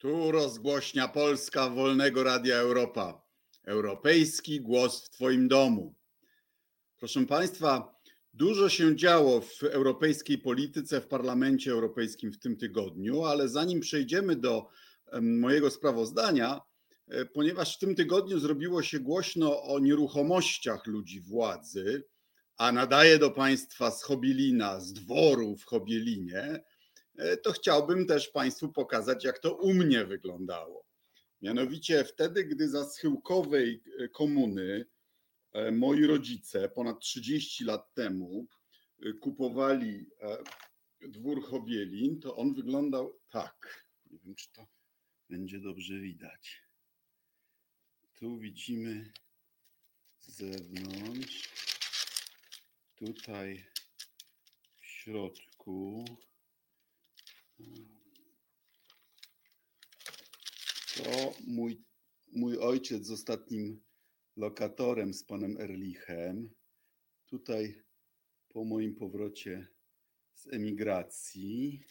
Tu rozgłośnia Polska Wolnego Radia Europa. Europejski głos w Twoim domu. Proszę Państwa, dużo się działo w europejskiej polityce, w Parlamencie Europejskim w tym tygodniu, ale zanim przejdziemy do mojego sprawozdania, e, ponieważ w tym tygodniu zrobiło się głośno o nieruchomościach ludzi władzy, a nadaje do Państwa z Chobilina, z dworu w Chobielinie, E, to chciałbym też Państwu pokazać, jak to u mnie wyglądało. Mianowicie wtedy, gdy za schyłkowej e, komuny e, moi rodzice ponad 30 lat temu kupowali dwór Chobielin, to on wyglądał tak. Nie wiem, czy to będzie dobrze widać. Tu widzimy z zewnątrz, tutaj w środku to mój, mój ojciec z ostatnim lokatorem, z panem Erlichem, tutaj po moim powrocie z emigracji.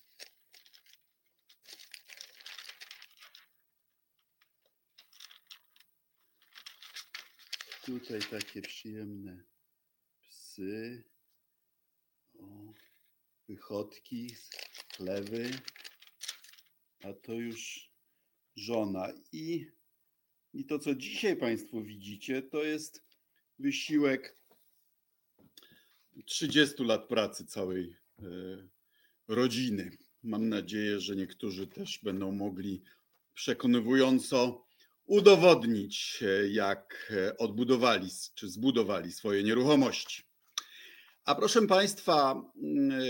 Tutaj takie przyjemne psy, o, wychodki, chlewy, a to już żona. I, I to, co dzisiaj Państwo widzicie, to jest wysiłek 30 lat pracy całej e, rodziny. Mam nadzieję, że niektórzy też będą mogli przekonywująco udowodnić, jak odbudowali czy zbudowali swoje nieruchomości. A proszę Państwa, mm,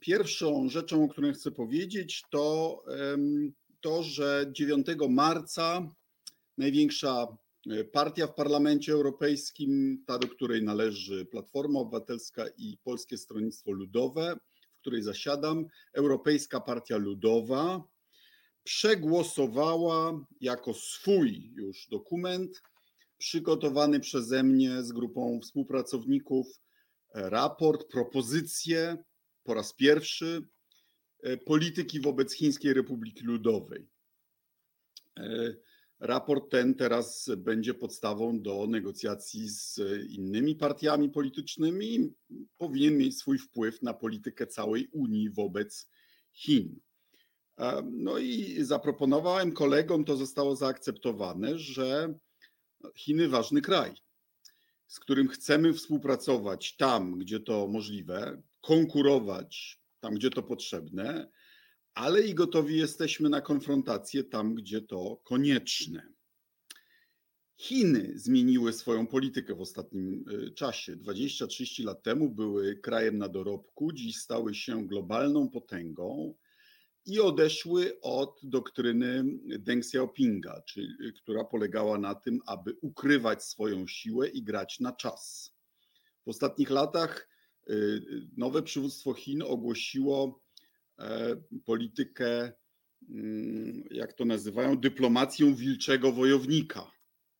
pierwszą rzeczą, o której chcę powiedzieć, to to, że 9 marca największa e, partia w Parlamencie Europejskim, ta do której należy Platforma Obywatelska i Polskie Stronnictwo Ludowe, w której zasiadam, Europejska Partia Ludowa, przegłosowała jako swój już dokument przygotowany przeze mnie z grupą współpracowników raport, propozycje po raz pierwszy e, polityki wobec Chińskiej Republiki Ludowej. E, raport ten teraz będzie podstawą do negocjacji z innymi partiami politycznymi i powinien mieć swój wpływ na politykę całej Unii wobec Chin. E, no i zaproponowałem kolegom, to zostało zaakceptowane, że Chiny ważny kraj z którym chcemy współpracować tam, gdzie to możliwe, konkurować tam, gdzie to potrzebne, ale i gotowi jesteśmy na konfrontację tam, gdzie to konieczne. Chiny zmieniły swoją politykę w ostatnim y, czasie. 20-30 lat temu były krajem na dorobku, dziś stały się globalną potęgą i odeszły od doktryny Deng Xiaopinga, czyli, która polegała na tym, aby ukrywać swoją siłę i grać na czas. W ostatnich latach y, nowe przywództwo Chin ogłosiło e, politykę, mm, jak to nazywają, dyplomacją wilczego wojownika.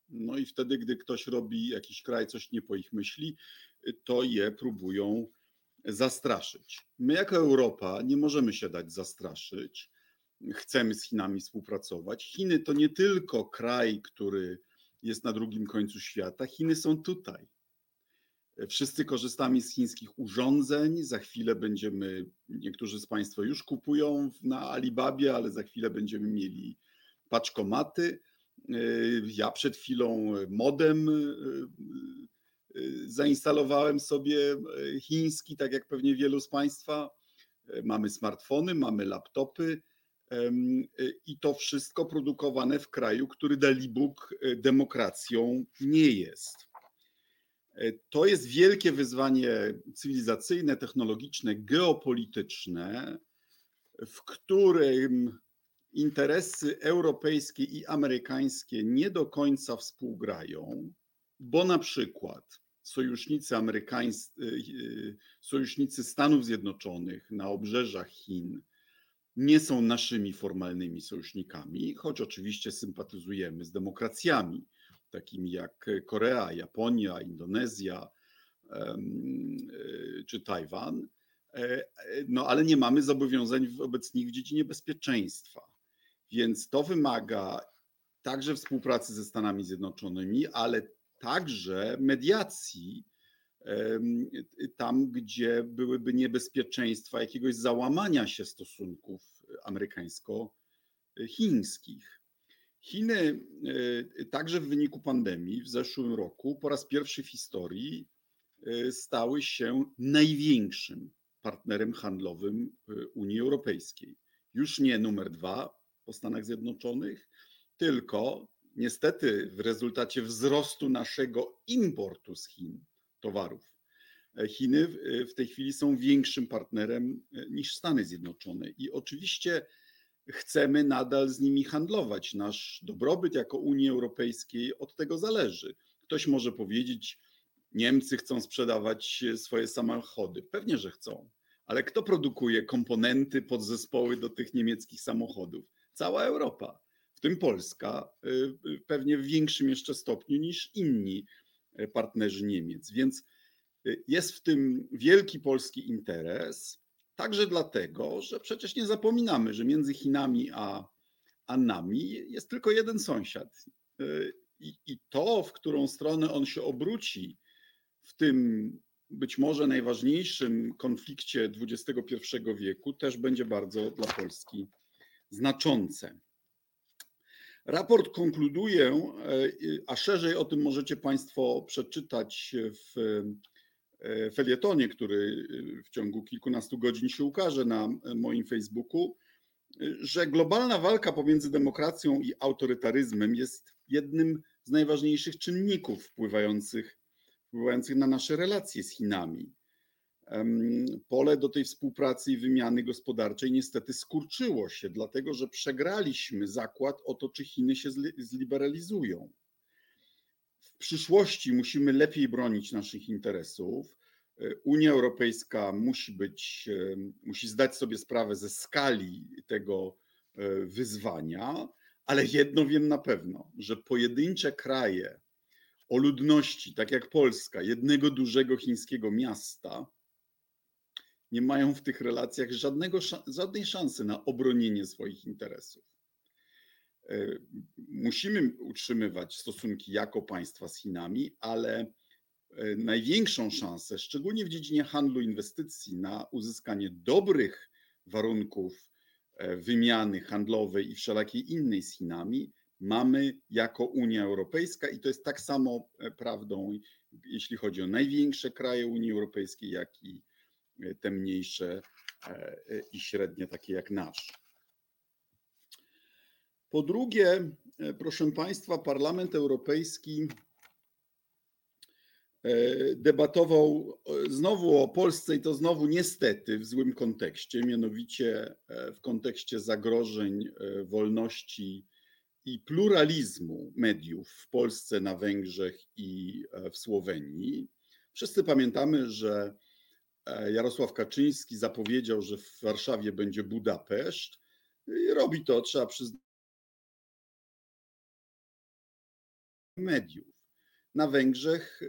No i wtedy, gdy ktoś robi jakiś kraj coś nie po ich myśli, to je próbują zastraszyć. My, jako Europa, nie możemy się dać zastraszyć. Chcemy z Chinami współpracować. Chiny to nie tylko kraj, który jest na drugim końcu świata. Chiny są tutaj. Wszyscy korzystamy z chińskich urządzeń. Za chwilę będziemy, niektórzy z Państwa już kupują na Alibabie, ale za chwilę będziemy mieli paczkomaty. Ja przed chwilą modem zainstalowałem sobie y, chiński, tak jak pewnie wielu z Państwa. Y, mamy smartfony, mamy laptopy i to wszystko produkowane w kraju, który Dalibóg demokracją nie jest. To jest wielkie wyzwanie cywilizacyjne, technologiczne, geopolityczne, w którym interesy europejskie i amerykańskie nie do końca współgrają, bo na przykład sojusznicy amerykańscy, y, sojusznicy Stanów Zjednoczonych na obrzeżach Chin nie są naszymi formalnymi sojusznikami, choć oczywiście sympatyzujemy z demokracjami, takimi jak Korea, Japonia, Indonezja y, czy Tajwan, e, no ale nie mamy zobowiązań wobec nich w dziedzinie bezpieczeństwa. Więc to wymaga także współpracy ze Stanami Zjednoczonymi, ale także mediacji tam, gdzie byłyby niebezpieczeństwa jakiegoś załamania się stosunków amerykańsko-chińskich. Chiny e, także w wyniku pandemii w zeszłym roku po raz pierwszy w historii e, stały się największym partnerem handlowym e, Unii Europejskiej. Już nie numer dwa po Stanach Zjednoczonych, tylko niestety w rezultacie wzrostu naszego importu z Chin towarów. Chiny w tej chwili są większym partnerem niż Stany Zjednoczone i oczywiście chcemy nadal z nimi handlować. Nasz dobrobyt jako Unii Europejskiej od tego zależy. Ktoś może powiedzieć, Niemcy chcą sprzedawać swoje samochody. Pewnie, że chcą, ale kto produkuje komponenty, podzespoły do tych niemieckich samochodów? Cała Europa, w tym Polska, y, y, pewnie w większym jeszcze stopniu niż inni y, partnerzy Niemiec. Więc jest w tym wielki polski interes. Także dlatego, że przecież nie zapominamy, że między Chinami a, a nami jest tylko jeden sąsiad. I, I to, w którą stronę on się obróci w tym być może najważniejszym konflikcie XXI wieku, też będzie bardzo dla Polski znaczące. Raport konkluduje, y, a szerzej o tym możecie Państwo przeczytać w E, felietonie, który e, w ciągu kilkunastu godzin się ukaże na e, moim Facebooku, że globalna walka pomiędzy demokracją i autorytaryzmem jest jednym z najważniejszych czynników wpływających, wpływających na nasze relacje z Chinami. Pole do tej współpracy i wymiany gospodarczej niestety skurczyło się, dlatego że przegraliśmy zakład o to, czy Chiny się zliberalizują w przyszłości musimy lepiej bronić naszych interesów. Unia Europejska musi być, musi zdać sobie sprawę ze skali tego e, wyzwania, ale jedno wiem na pewno, że pojedyncze kraje o ludności, tak jak Polska, jednego dużego chińskiego miasta, nie mają w tych relacjach żadnego, żadnej szansy na obronienie swoich interesów. E, musimy utrzymywać stosunki jako państwa z Chinami, ale e, największą szansę, szczególnie w dziedzinie handlu inwestycji, na uzyskanie dobrych warunków e, wymiany handlowej i wszelakiej innej z Chinami, mamy jako Unia Europejska i to jest tak samo prawdą, jeśli chodzi o największe kraje Unii Europejskiej, jak i te mniejsze i średnie, takie jak nasz. Po drugie, e, proszę Państwa, Parlament Europejski e, debatował e, znowu o Polsce i to znowu niestety w złym kontekście, mianowicie w kontekście zagrożeń wolności i pluralizmu mediów w Polsce, na Węgrzech i w Słowenii. Wszyscy pamiętamy, że Jarosław Kaczyński zapowiedział, że w Warszawie będzie Budapeszt. I robi to, trzeba przyznać, mediów. Na Węgrzech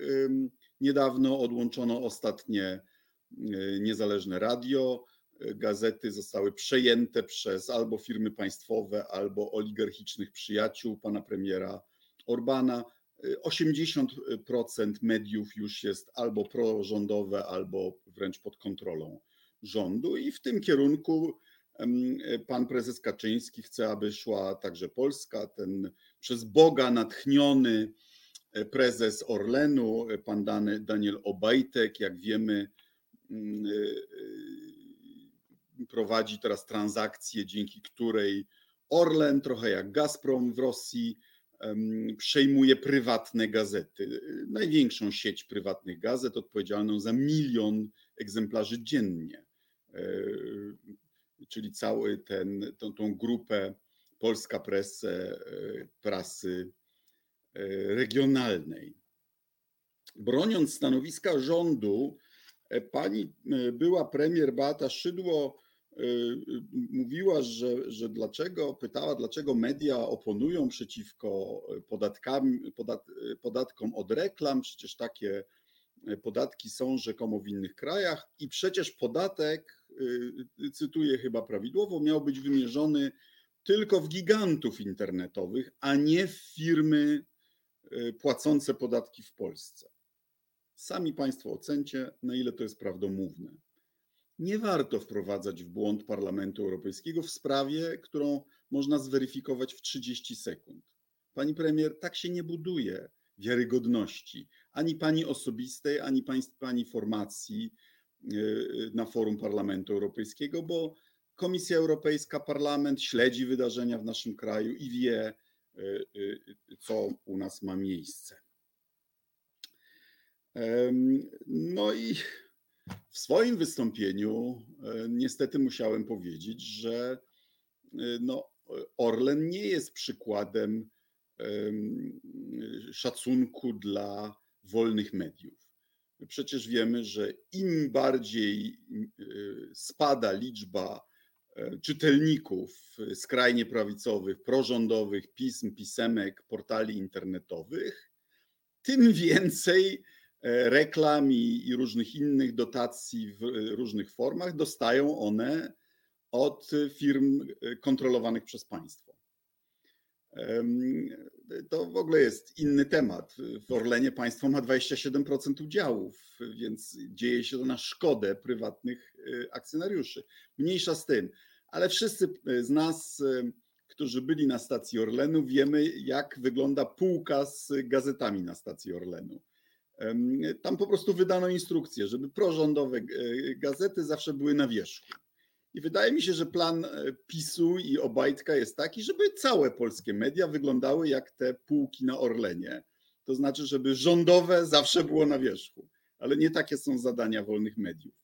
niedawno odłączono ostatnie y, niezależne radio. Gazety zostały przejęte przez albo firmy państwowe, albo oligarchicznych przyjaciół pana premiera Orbana. 80% mediów już jest albo prorządowe, albo wręcz pod kontrolą rządu, i w tym kierunku pan prezes Kaczyński chce, aby szła także Polska. Ten przez Boga natchniony e, prezes Orlenu, e, pan Daniel Obajtek, jak wiemy, mm, e, prowadzi teraz transakcję, dzięki której Orlen, trochę jak Gazprom w Rosji, przejmuje prywatne gazety. Największą sieć prywatnych gazet, odpowiedzialną za milion egzemplarzy dziennie czyli cały ten, tą, tą grupę Polska Presse, prasy e, regionalnej. Broniąc stanowiska rządu, e, pani e, była premier Beata Szydło mówiła, że, że dlaczego, pytała, dlaczego media oponują przeciwko podatkami, podat, podatkom od reklam, przecież takie podatki są rzekomo w innych krajach i przecież podatek Y, cytuję chyba prawidłowo, miał być wymierzony tylko w gigantów internetowych, a nie w firmy y, płacące podatki w Polsce. Sami Państwo ocencie, na ile to jest prawdomówne. Nie warto wprowadzać w błąd Parlamentu Europejskiego w sprawie, którą można zweryfikować w 30 sekund. Pani premier, tak się nie buduje wiarygodności ani pani osobistej, ani pani formacji y, na forum Parlamentu Europejskiego, bo Komisja Europejska, Parlament śledzi wydarzenia w naszym kraju i wie, y, y, co u nas ma miejsce. No i w swoim wystąpieniu e, niestety musiałem powiedzieć, że e, no, Orlen nie jest przykładem szacunku dla wolnych mediów. Przecież wiemy, że im bardziej e, spada liczba czytelników skrajnie prawicowych, prorządowych pism, pisemek, portali internetowych, tym więcej reklam i, i różnych innych dotacji w e, różnych formach dostają one od firm e, kontrolowanych przez państwo. To w ogóle jest inny temat. W Orlenie państwo ma 27% udziałów, więc dzieje się to na szkodę prywatnych akcjonariuszy. Mniejsza z tym, ale wszyscy z nas, którzy byli na stacji Orlenu, wiemy, jak wygląda półka z gazetami na stacji Orlenu. Tam po prostu wydano instrukcję, żeby prorządowe e, gazety zawsze były na wierzchu. I wydaje mi się, że plan e, PiSu i Obajtka jest taki, żeby całe polskie media wyglądały jak te półki na Orlenie. To znaczy, żeby rządowe zawsze było na wierzchu. Ale nie takie są zadania wolnych mediów.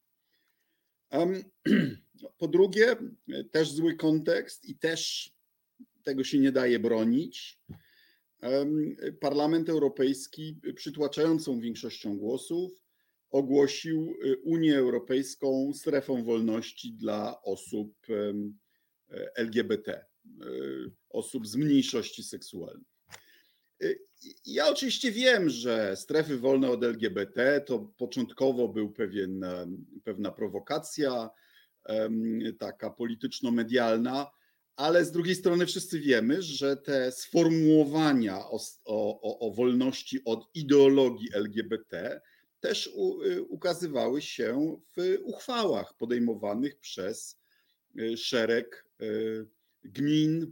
Po drugie, e, też zły kontekst i też tego się nie daje bronić. Parlament Europejski przytłaczającą większością głosów ogłosił y, Unię Europejską strefą wolności dla osób LGBT, y, osób z mniejszości seksualnej. Y, ja oczywiście wiem, że strefy wolne od LGBT to początkowo był pewien, pewna prowokacja, taka polityczno-medialna, ale z drugiej strony wszyscy wiemy, że te sformułowania o, o, o wolności od ideologii LGBT też u, y, ukazywały się w uchwałach podejmowanych przez y, szereg y, gmin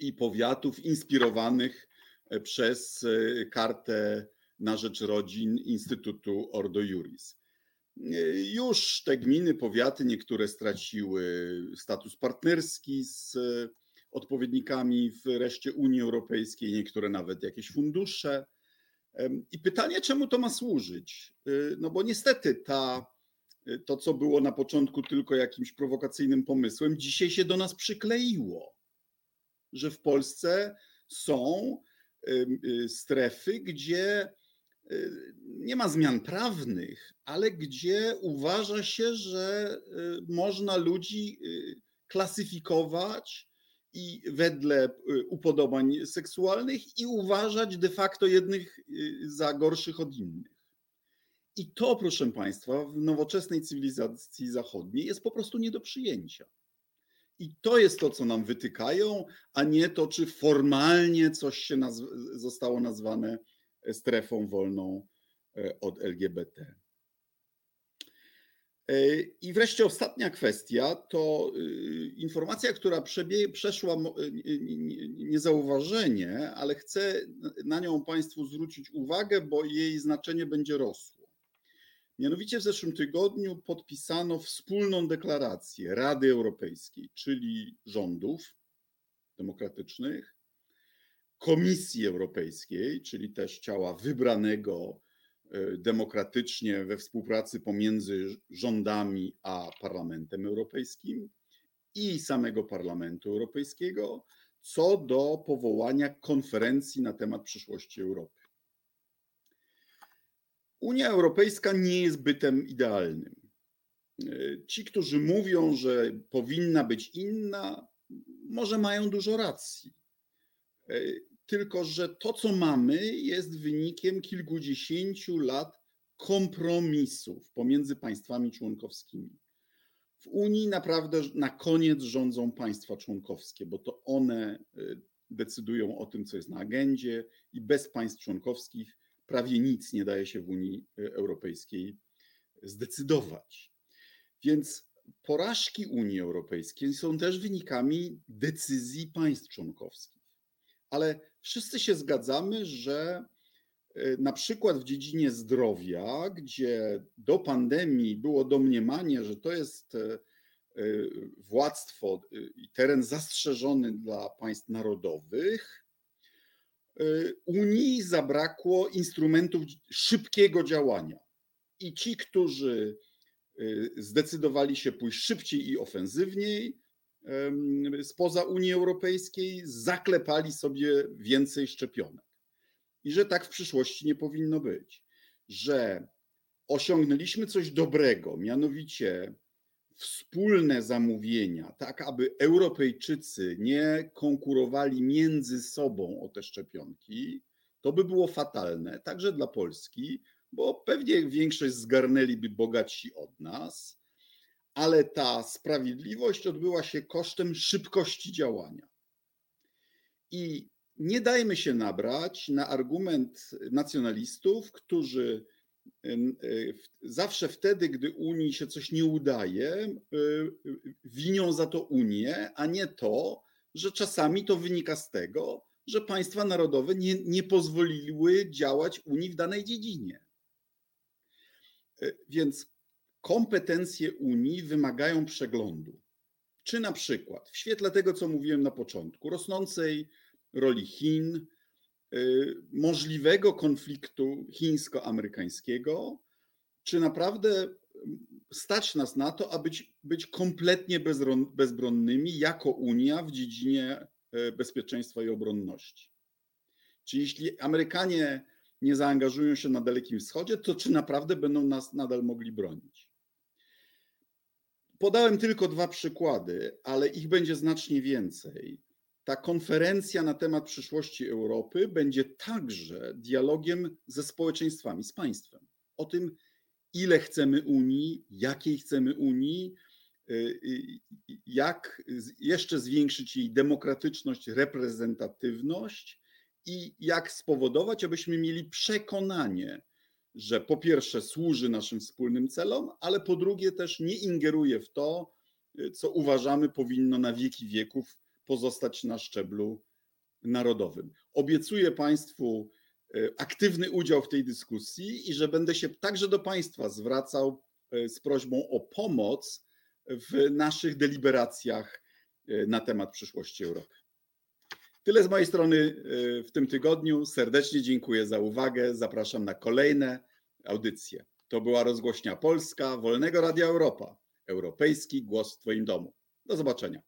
i powiatów inspirowanych przez kartę na rzecz rodzin Instytutu Ordo Juris. Już te gminy, powiaty, niektóre straciły status partnerski z odpowiednikami w reszcie Unii Europejskiej, niektóre nawet jakieś fundusze. I pytanie, czemu to ma służyć? Y, no bo niestety ta, to, co było na początku tylko jakimś prowokacyjnym pomysłem, dzisiaj się do nas przykleiło, że w Polsce są strefy, gdzie nie ma zmian prawnych, ale gdzie uważa się, że y, można ludzi y, klasyfikować i wedle y, upodobań seksualnych i uważać de facto jednych za gorszych od innych. I to, proszę Państwa, w nowoczesnej cywilizacji zachodniej jest po prostu nie do przyjęcia. I to jest to, co nam wytykają, a nie to, czy formalnie coś się zostało nazwane strefą wolną e, od LGBT. E, I wreszcie ostatnia kwestia to y, informacja, która przeszła niezauważenie, ale chcę na nią Państwu zwrócić uwagę, bo jej znaczenie będzie rosło. Mianowicie w zeszłym tygodniu podpisano wspólną deklarację Rady Europejskiej, czyli rządów demokratycznych, Komisji Europejskiej, czyli też ciała wybranego e, demokratycznie we współpracy pomiędzy rządami a Parlamentem Europejskim i samego Parlamentu Europejskiego co do powołania konferencji na temat przyszłości Europy. Unia Europejska nie jest bytem idealnym. E, ci, którzy mówią, że powinna być inna, może mają dużo racji. Tylko, że to, co mamy, jest wynikiem kilkudziesięciu lat kompromisów pomiędzy państwami członkowskimi. W Unii naprawdę na koniec rządzą państwa członkowskie, bo to one y, decydują o tym, co jest na agendzie, i bez państw członkowskich prawie nic nie daje się w Unii y, Europejskiej zdecydować. Więc porażki Unii Europejskiej są też wynikami decyzji państw członkowskich. Ale wszyscy się zgadzamy, że y, na przykład w dziedzinie zdrowia, gdzie do pandemii było domniemanie, że to jest y, y, władztwo i teren zastrzeżony dla państw narodowych, Unii zabrakło instrumentów szybkiego działania. I ci, którzy zdecydowali się pójść szybciej i ofensywniej spoza Unii Europejskiej, zaklepali sobie więcej szczepionek. I że tak w przyszłości nie powinno być. Że osiągnęliśmy coś dobrego, mianowicie wspólne zamówienia, tak aby Europejczycy nie konkurowali między sobą o te szczepionki, to by było fatalne, także dla Polski, bo pewnie większość zgarnęliby bogatsi od nas, ale ta sprawiedliwość odbyła się kosztem szybkości działania. I nie dajmy się nabrać na argument nacjonalistów, którzy zawsze wtedy, gdy Unii się coś nie udaje, winią za to Unię, a nie to, że czasami to wynika z tego, że państwa narodowe nie, nie pozwoliły działać Unii w danej dziedzinie. Więc kompetencje Unii wymagają przeglądu. Czy na przykład w świetle tego, co mówiłem na początku, rosnącej roli Chin, e, możliwego konfliktu chińsko-amerykańskiego, czy naprawdę stać nas na to, aby być, być kompletnie bezbronnymi jako Unia w dziedzinie e, bezpieczeństwa i obronności? Czy jeśli Amerykanie nie zaangażują się na Dalekim Wschodzie, to czy naprawdę będą nas nadal mogli bronić? Podałem tylko dwa przykłady, ale ich będzie znacznie więcej. Ta konferencja na temat przyszłości Europy będzie także dialogiem ze społeczeństwami, z państwem. O tym, ile chcemy Unii, jakiej chcemy Unii, y, y, jak jeszcze zwiększyć jej demokratyczność, reprezentatywność i jak spowodować, abyśmy mieli przekonanie, że po pierwsze służy naszym wspólnym celom, ale po drugie też nie ingeruje w to, co uważamy powinno na wieki wieków pozostać na szczeblu narodowym. Obiecuję Państwu e, aktywny udział w tej dyskusji i że będę się także do Państwa zwracał e, z prośbą o pomoc w naszych deliberacjach na temat przyszłości Europy. Tyle z mojej strony y, w tym tygodniu. Serdecznie dziękuję za uwagę. Zapraszam na kolejne audycje. To była rozgłośnia Polska Wolnego Radia Europa. Europejski głos w Twoim domu. Do zobaczenia.